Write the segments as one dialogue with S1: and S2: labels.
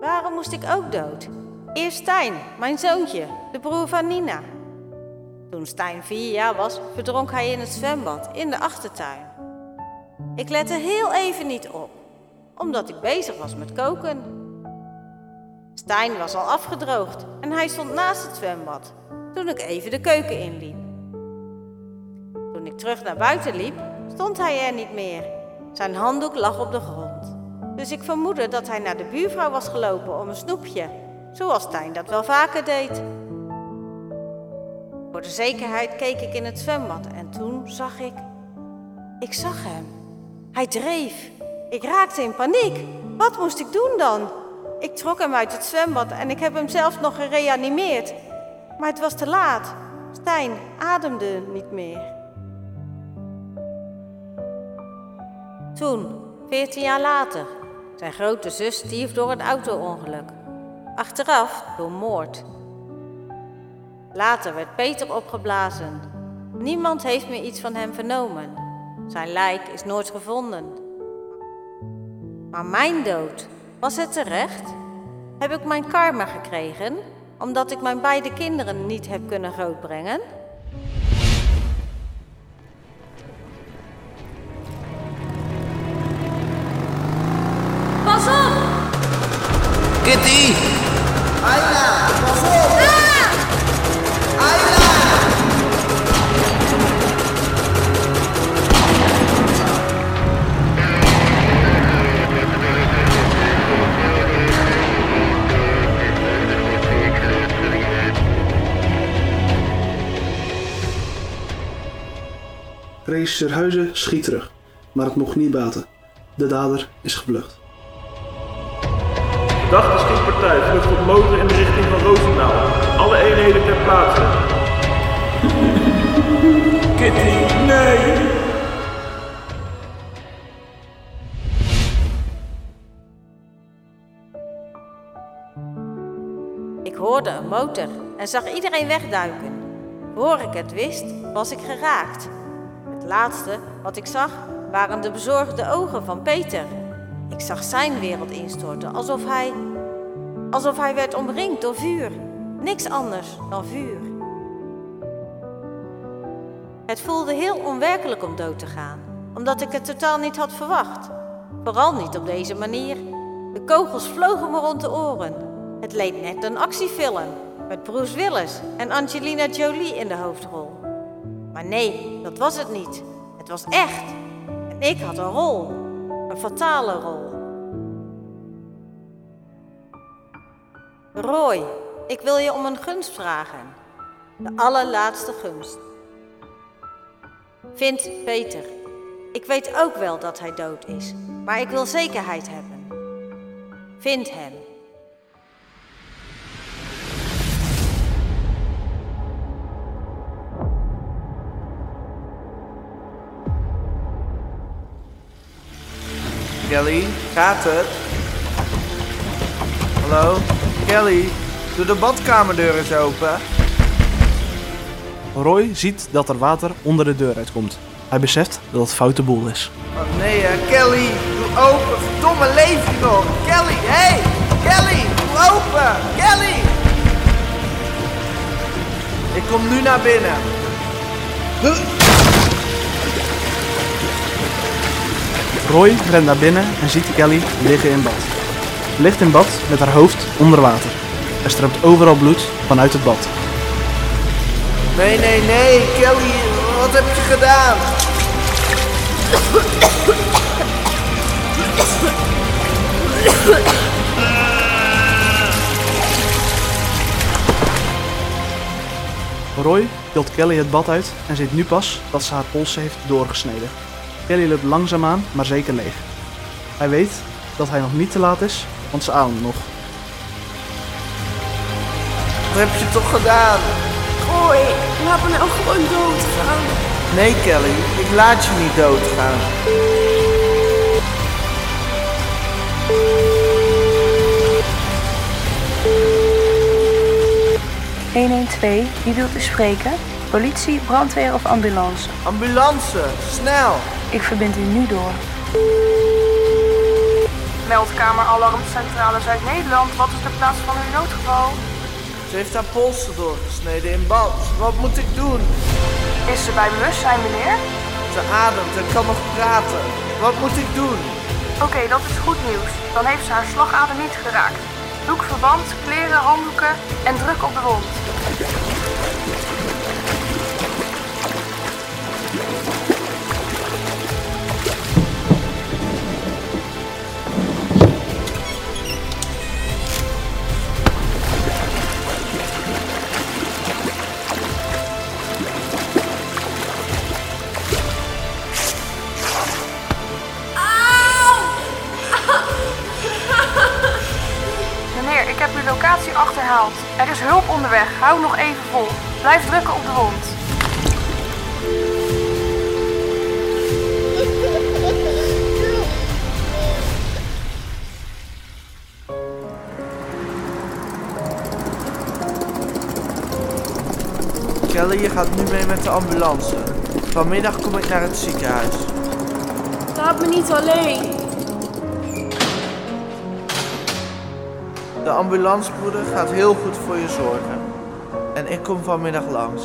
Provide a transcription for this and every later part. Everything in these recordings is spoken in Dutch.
S1: Waarom moest ik ook dood? Eerst Stijn, mijn zoontje, de broer van Nina. Toen Stijn vier jaar was, verdronk hij in het zwembad in de achtertuin. Ik lette heel even niet op, omdat ik bezig was met koken. Stijn was al afgedroogd en hij stond naast het zwembad toen ik even de keuken inliep. Toen ik terug naar buiten liep, stond hij er niet meer. Zijn handdoek lag op de grond. Dus ik vermoedde dat hij naar de buurvrouw was gelopen om een snoepje, zoals Stijn dat wel vaker deed. Voor de zekerheid keek ik in het zwembad en toen zag ik. Ik zag hem. Hij dreef. Ik raakte in paniek. Wat moest ik doen dan? Ik trok hem uit het zwembad en ik heb hem zelfs nog gereanimeerd. Maar het was te laat. Stijn ademde niet meer. Toen, veertien jaar later, zijn grote zus stierf door een auto-ongeluk. Achteraf door moord. Later werd Peter opgeblazen. Niemand heeft meer iets van hem vernomen. Zijn lijk is nooit gevonden. Maar mijn dood, was het terecht? Heb ik mijn karma gekregen omdat ik mijn beide kinderen niet heb kunnen grootbrengen?
S2: Kitty!
S3: Ayla, pas op! Ayla!
S4: Regisseur Huizen schiet terug, maar het mocht niet baten. De dader is gevlucht.
S5: Verdachte schietpartij vlucht op motor in de richting van Roosendaal. Alle eenheden ter plaatse. Kitty, nee!
S1: Ik hoorde een motor en zag iedereen wegduiken. Voor ik het wist, was ik geraakt. Het laatste wat ik zag waren de bezorgde ogen van Peter. Ik zag zijn wereld instorten alsof hij. alsof hij werd omringd door vuur. Niks anders dan vuur. Het voelde heel onwerkelijk om dood te gaan, omdat ik het totaal niet had verwacht. Vooral niet op deze manier. De kogels vlogen me rond de oren. Het leek net een actiefilm met Bruce Willis en Angelina Jolie in de hoofdrol. Maar nee, dat was het niet. Het was echt. En ik had een rol. Fatale rol. Roy, ik wil je om een gunst vragen. De allerlaatste gunst. Vind Peter. Ik weet ook wel dat hij dood is, maar ik wil zekerheid hebben. Vind hem.
S2: Kelly, gaat het? Hallo? Kelly, doe de badkamerdeur eens open.
S4: Roy ziet dat er water onder de deur uitkomt. Hij beseft dat het foute boel is.
S2: Oh nee, hè. Kelly, doe open. Verdomme, leef je nog? Kelly, hé! Hey. Kelly, doe open. Kelly! Ik kom nu naar binnen.
S4: Roy rent naar binnen en ziet Kelly liggen in bad. Ligt in bad met haar hoofd onder water. Er stroomt overal bloed vanuit het bad.
S2: Nee, nee, nee. Kelly, wat heb je gedaan?
S4: Roy tilt Kelly het bad uit en ziet nu pas dat ze haar polsen heeft doorgesneden. Kelly loopt langzaamaan, maar zeker leeg. Hij weet dat hij nog niet te laat is, want ze ademt nog.
S2: Wat heb je toch gedaan?
S6: Gooi, laat me nou gewoon doodgaan.
S2: Nee, Kelly, ik laat je niet doodgaan.
S7: wie wilt u spreken? Politie, brandweer of ambulance?
S2: Ambulance, snel!
S7: Ik verbind u nu door. Meldkamer Alarmcentrale Zuid-Nederland, wat is de plaats van uw noodgeval?
S2: Ze heeft haar polsen doorgesneden in bad. Wat moet ik doen?
S7: Is ze bij bewustzijn, meneer?
S2: Ze ademt en kan nog praten. Wat moet ik doen?
S7: Oké, dat is goed nieuws. Dan heeft ze haar slagader niet geraakt. Doek verband, kleren, handdoeken en druk op de wond. Hou nog even vol. Blijf drukken op de wond.
S2: Kelly, je gaat nu mee met de ambulance. Vanmiddag kom ik naar het ziekenhuis.
S6: Laat me niet alleen.
S2: De ambulancebroeder gaat heel goed voor je zorgen. En ik kom vanmiddag langs.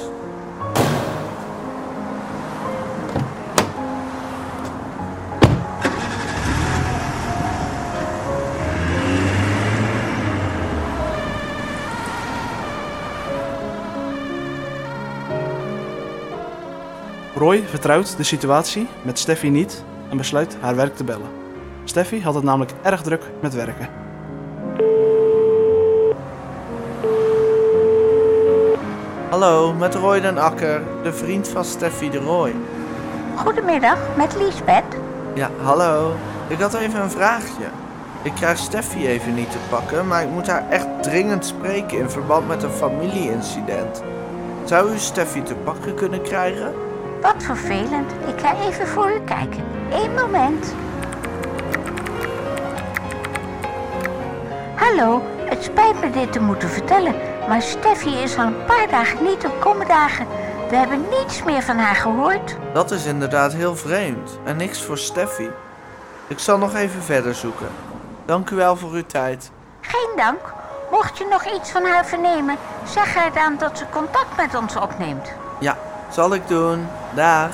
S4: Roy vertrouwt de situatie met Steffi niet en besluit haar werk te bellen. Steffi had het namelijk erg druk met werken.
S2: Hallo, met Roy den Akker, de vriend van Steffi de Roy.
S8: Goedemiddag, met Liesbeth.
S2: Ja, hallo. Ik had even een vraagje. Ik krijg Steffi even niet te pakken, maar ik moet haar echt dringend spreken in verband met een familieincident. Zou u Steffi te pakken kunnen krijgen?
S8: Wat vervelend. Ik ga even voor u kijken. Eén moment. Hallo, het spijt me dit te moeten vertellen, maar Steffi is al een paar dagen niet op kommendagen. We hebben niets meer van haar gehoord.
S2: Dat is inderdaad heel vreemd en niks voor Steffi. Ik zal nog even verder zoeken. Dank u wel voor uw tijd.
S8: Geen dank. Mocht je nog iets van haar vernemen, zeg haar dan dat ze contact met ons opneemt.
S2: Ja, zal ik doen. Dag.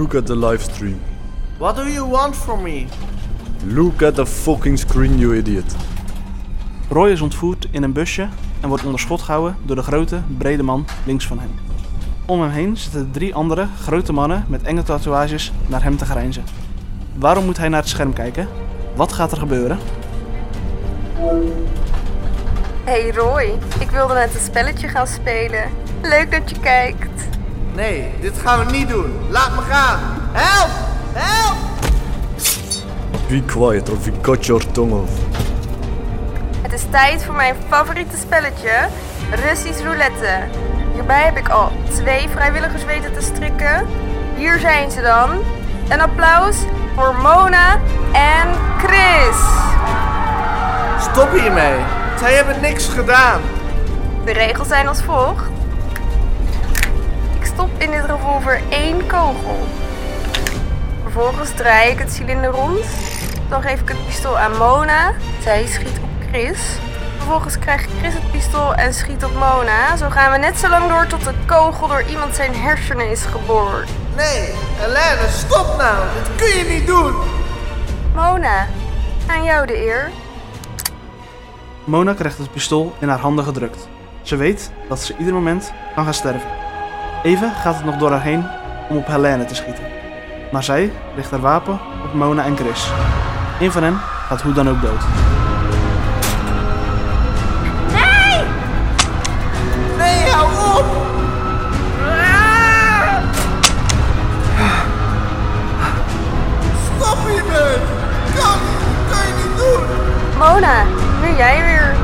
S9: Look at the live stream.
S2: What do you want from me?
S9: Look at the fucking screen, you idiot.
S4: Roy is ontvoerd in een busje en wordt onder schot gehouden door de grote, brede man links van hem. Om hem heen zitten drie andere grote mannen met enge tatoeages naar hem te grijnzen. Waarom moet hij naar het scherm kijken? Wat gaat er gebeuren?
S7: Hey Roy, ik wilde net een spelletje gaan spelen. Leuk dat je kijkt.
S2: Nee, dit gaan we niet doen. Laat me gaan. Help! Help!
S9: Be quiet or we cut your tongue off.
S7: Het is tijd voor mijn favoriete spelletje, Russisch roulette. Hierbij heb ik al twee vrijwilligers weten te strikken. Hier zijn ze dan. Een applaus voor Mona en Chris.
S2: Stop hiermee. Zij hebben niks gedaan.
S7: De regels zijn als volgt. Ik stop in dit revolver één kogel. Vervolgens draai ik het cilinder rond. Dan geef ik het pistool aan Mona. Zij schiet op Chris. Vervolgens krijgt Chris het pistool en schiet op Mona. Zo gaan we net zo lang door tot de kogel door iemand zijn hersenen is geboord.
S2: Nee, Helene, stop nou. Dit kun je niet doen.
S7: Mona, aan jou de eer.
S4: Mona krijgt het pistool in haar handen gedrukt. Ze weet dat ze ieder moment kan gaan sterven. Even gaat het nog door haar heen om op Helene te schieten. Maar zij richt haar wapen op Mona en Chris. Een van hen gaat hoe dan ook dood.
S8: Nee!
S2: Nee, hou op. Stop hiermee. Kan. Kan je niet doen.
S7: Mona, nu jij weer.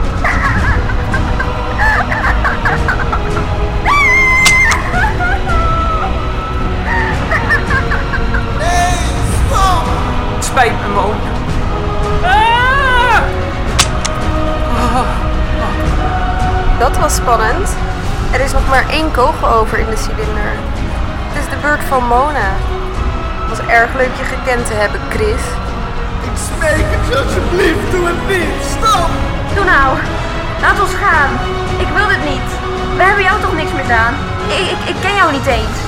S10: Spijt me, Mona.
S7: Dat was spannend. Er is nog maar één kogel over in de cilinder. Het is de beurt van Mona. Het was erg leuk je gekend te hebben, Chris.
S3: Ik smeek het je alsjeblieft, doe het niet. Stop!
S6: Doe nou. Laat ons gaan. Ik wil dit niet. We hebben jou toch niks misdaan? Ik, ik, ik ken jou niet eens.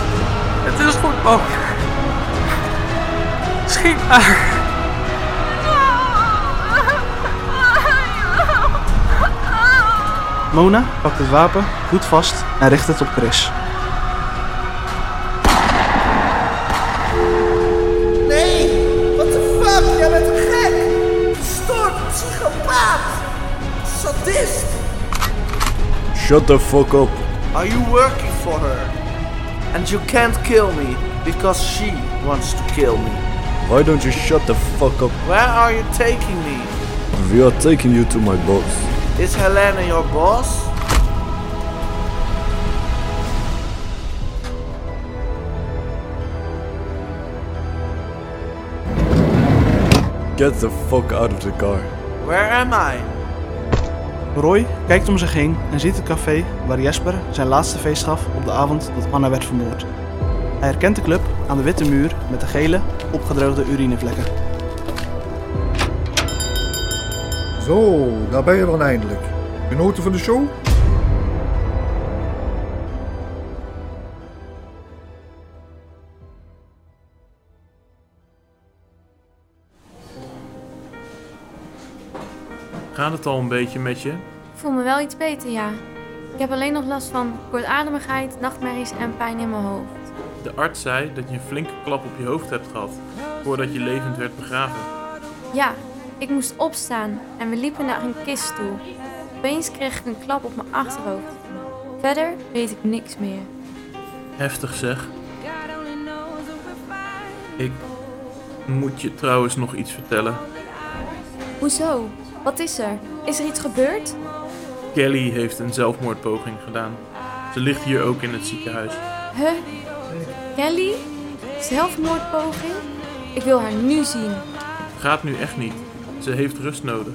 S10: Het is goed, Mona. Schiet maar.
S4: Mona pakt het wapen goed vast en richt het op Chris.
S3: Nee! What the fuck? Jij bent een gek! Gestoord, psychopaat! Sadist!
S9: Shut the fuck up.
S2: Are you working for her? And you can't kill me because she wants to kill me.
S9: Why don't you shut the fuck up?
S2: Where are you taking me?
S9: We are taking you to my boss.
S2: Is Helena your boss?
S9: Get the fuck out of the car.
S2: Where am I?
S4: Roy kijkt om zich heen en ziet het café waar Jesper zijn laatste feest gaf op de avond dat Anna werd vermoord. Hij herkent de club aan de witte muur met de gele, opgedroogde urinevlekken.
S11: Zo, daar ben je dan eindelijk. Genoten van de show?
S5: Gaat het al een beetje met je?
S12: Ik voel me wel iets beter, ja. Ik heb alleen nog last van kortademigheid, nachtmerries en pijn in mijn hoofd.
S5: De arts zei dat je een flinke klap op je hoofd hebt gehad voordat je levend werd begraven.
S12: Ja, ik moest opstaan en we liepen naar een kist toe. Opeens kreeg ik een klap op mijn achterhoofd. Verder weet ik niks meer.
S5: Heftig zeg. Ik moet je trouwens nog iets vertellen.
S12: Hoezo? Wat is er? Is er iets gebeurd?
S5: Kelly heeft een zelfmoordpoging gedaan. Ze ligt hier ook in het ziekenhuis.
S12: Huh? Kelly? Zelfmoordpoging? Ik wil haar nu zien.
S5: Gaat nu echt niet. Ze heeft rust nodig.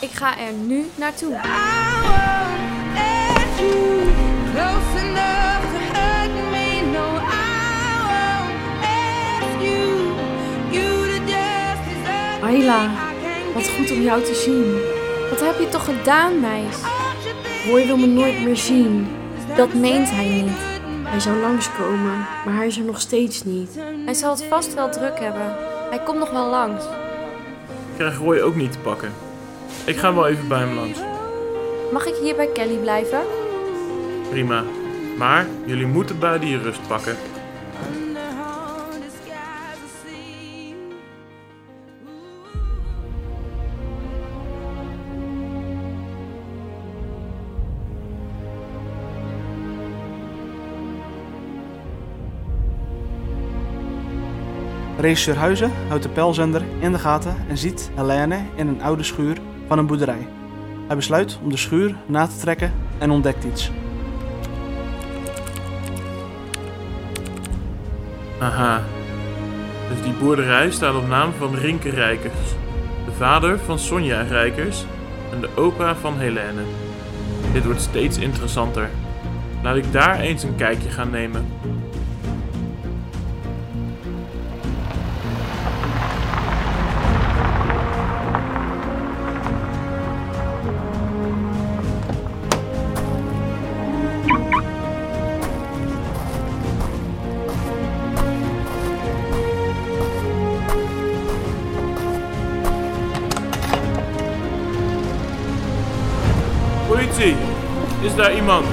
S12: Ik ga er nu naartoe.
S6: Ayla, wat goed om jou te zien.
S12: Wat heb je toch gedaan, meis?
S6: Roy wil me nooit meer zien.
S12: Dat meent hij niet.
S6: Hij zou langskomen, maar hij is er nog steeds niet.
S12: Hij zal het vast wel druk hebben. Hij komt nog wel langs.
S5: Ik krijg Roy ook niet te pakken. Ik ga wel even bij hem langs.
S12: Mag ik hier bij Kelly blijven?
S5: Prima. Maar jullie moeten beide je rust pakken.
S4: Regisseur Huizen houdt de pijlzender in de gaten en ziet Helene in een oude schuur van een boerderij. Hij besluit om de schuur na te trekken en ontdekt iets.
S5: Aha. Dus die boerderij staat op naam van Rinke Rijkers. De vader van Sonja Rijkers en de opa van Helene. Dit wordt steeds interessanter. Laat ik daar eens een kijkje gaan nemen. Politie! Is daar iemand?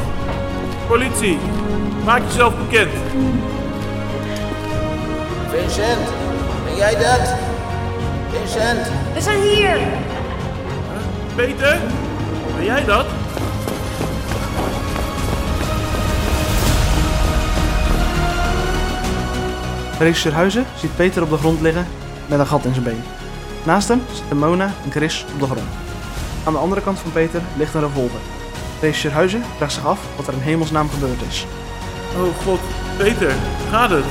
S5: Politie! Maak jezelf bekend.
S3: Vincent, ben jij dat? Vincent,
S6: We zijn hier!
S5: Peter? Ben jij dat?
S4: Regisseur Huizen ziet Peter op de grond liggen met een gat in zijn been. Naast hem zitten Mona en Chris op de grond. Aan de andere kant van Peter ligt een revolver. Regisseur Huizen vraagt zich af wat er in hemelsnaam gebeurd is.
S5: Oh god, Peter, gaat het?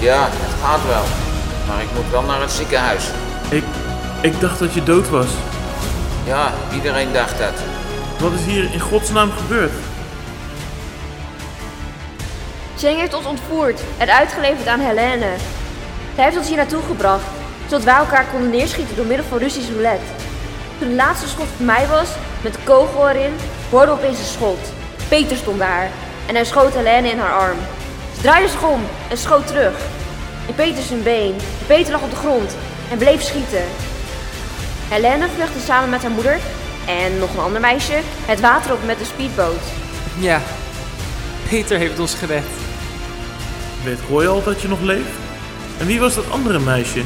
S13: Ja, het gaat wel. maar ik moet wel naar het ziekenhuis.
S5: Ik, ik dacht dat je dood was.
S13: Ja, iedereen dacht dat.
S5: Wat is hier in godsnaam gebeurd?
S6: Cheng heeft ons ontvoerd en uitgeleverd aan Helene. Hij heeft ons hier naartoe gebracht, zodat wij elkaar konden neerschieten door middel van Russisch roulette. Toen de laatste schot voor mij was, met de kogel erin, hoorde opeens een schot. Peter stond daar en hij schoot Helene in haar arm. Ze draaide zich om en schoot terug. In Peter zijn been. Peter lag op de grond en bleef schieten. Helene vluchtte samen met haar moeder en nog een ander meisje het water op met de speedboot.
S10: Ja, Peter heeft ons gered.
S5: Weet Roy al dat je nog leeft? En wie was dat andere meisje?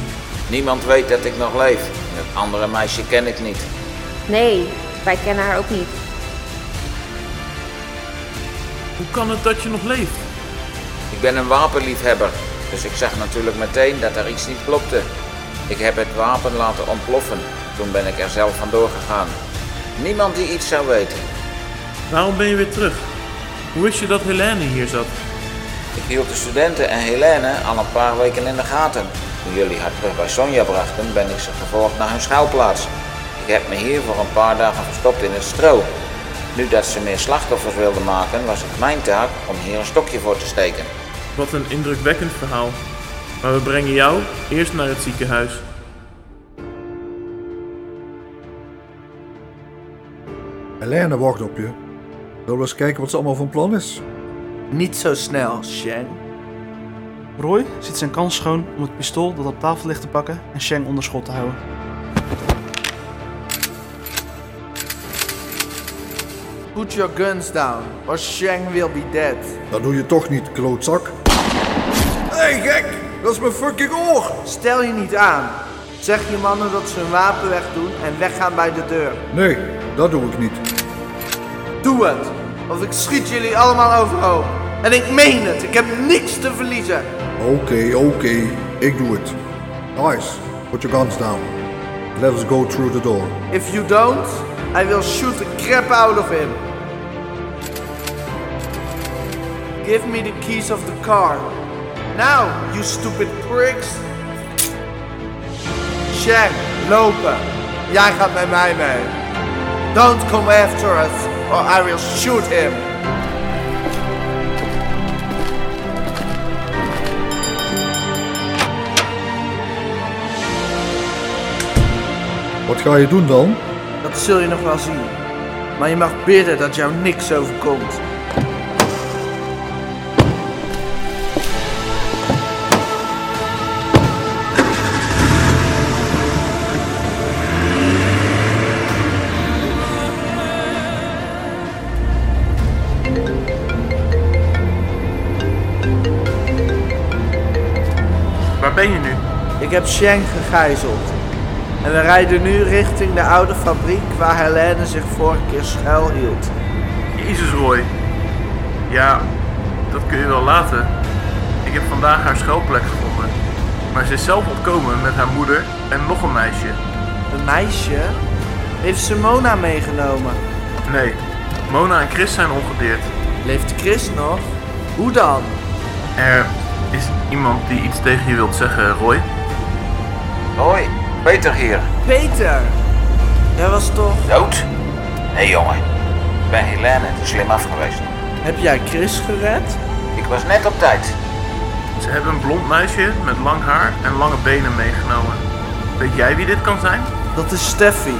S13: Niemand weet dat ik nog leef. Het andere meisje ken ik niet.
S6: Nee, wij kennen haar ook niet.
S5: Hoe kan het dat je nog leeft?
S13: Ik ben een wapenliefhebber, dus ik zag natuurlijk meteen dat er iets niet klopte. Ik heb het wapen laten ontploffen. Toen ben ik er zelf vandoor gegaan. Niemand die iets zou weten.
S5: Waarom ben je weer terug? Hoe wist je dat Helene hier zat?
S13: Ik hield de studenten en Helene al een paar weken in de gaten. Toen jullie haar terug bij Sonja brachten, ben ik ze gevolgd naar hun schuilplaats. Ik heb me hier voor een paar dagen verstopt in het stro. Nu dat ze meer slachtoffers wilden maken, was het mijn taak om hier een stokje voor te steken.
S5: Wat een indrukwekkend verhaal. Maar we brengen jou eerst naar het ziekenhuis.
S11: Helene wacht op je. We eens kijken wat ze allemaal van plan is?
S2: Niet zo snel, Shang.
S4: Roy ziet zijn kans schoon om het pistool dat op tafel ligt te pakken en Shang onder schot te houden.
S2: Put your guns down, or Shang will be dead.
S11: Dat doe je toch niet, klootzak. Hé, hey, gek! Dat is mijn fucking oor!
S2: Stel je niet aan. Zeg je mannen dat ze hun wapen wegdoen en weggaan bij de deur.
S11: Nee, dat doe ik niet.
S2: Doe het, of ik schiet jullie allemaal overhoop. En ik meen het, ik heb niks te verliezen.
S11: Oké, oké, ik doe het. Nice, put your guns down. Let us go through the door.
S2: If you don't, I will shoot the crap out of him. Give me the keys of the car. Now, you stupid pricks. Shang, lopen. Jij gaat met mij mee. Don't come after us, or I will shoot him.
S11: Wat ga je doen dan?
S2: Dat zul je nog wel zien. Maar je mag bidden dat jou niks overkomt.
S5: Waar ben je nu?
S2: Ik heb Shang gegijzeld. En we rijden nu richting de oude fabriek waar Helene zich vorige keer schuilhield.
S5: Jezus Roy. Ja, dat kun je wel laten. Ik heb vandaag haar schuilplek gevonden. Maar ze is zelf ontkomen met haar moeder en nog een meisje.
S2: Een meisje? Heeft ze Mona meegenomen?
S5: Nee, Mona en Chris zijn ongedeerd.
S2: Leeft Chris nog? Hoe dan?
S5: Er is iemand die iets tegen je wilt zeggen, Roy.
S13: Hoi, Peter hier.
S2: Peter! Jij was toch...
S13: Dood? Nee jongen, ik ben Helene te slim af geweest.
S2: Heb jij Chris gered?
S13: Ik was net op tijd.
S5: Ze hebben een blond meisje met lang haar en lange benen meegenomen. Weet jij wie dit kan zijn?
S2: Dat is Steffi.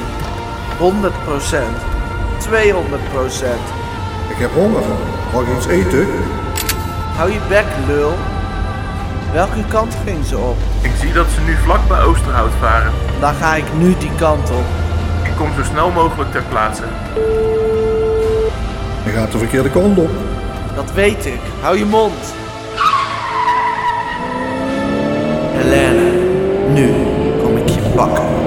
S2: 100% 200%
S11: Ik heb honger. Mag ik iets eten?
S2: Hou je bek, lul. Welke kant ging ze op?
S5: Ik zie dat ze nu vlak bij Oosterhout varen.
S2: Dan ga ik nu die kant op.
S5: Ik kom zo snel mogelijk ter plaatse.
S11: Je gaat de verkeerde kant op.
S2: Dat weet ik. Hou je mond. Helene, nu kom ik je pakken.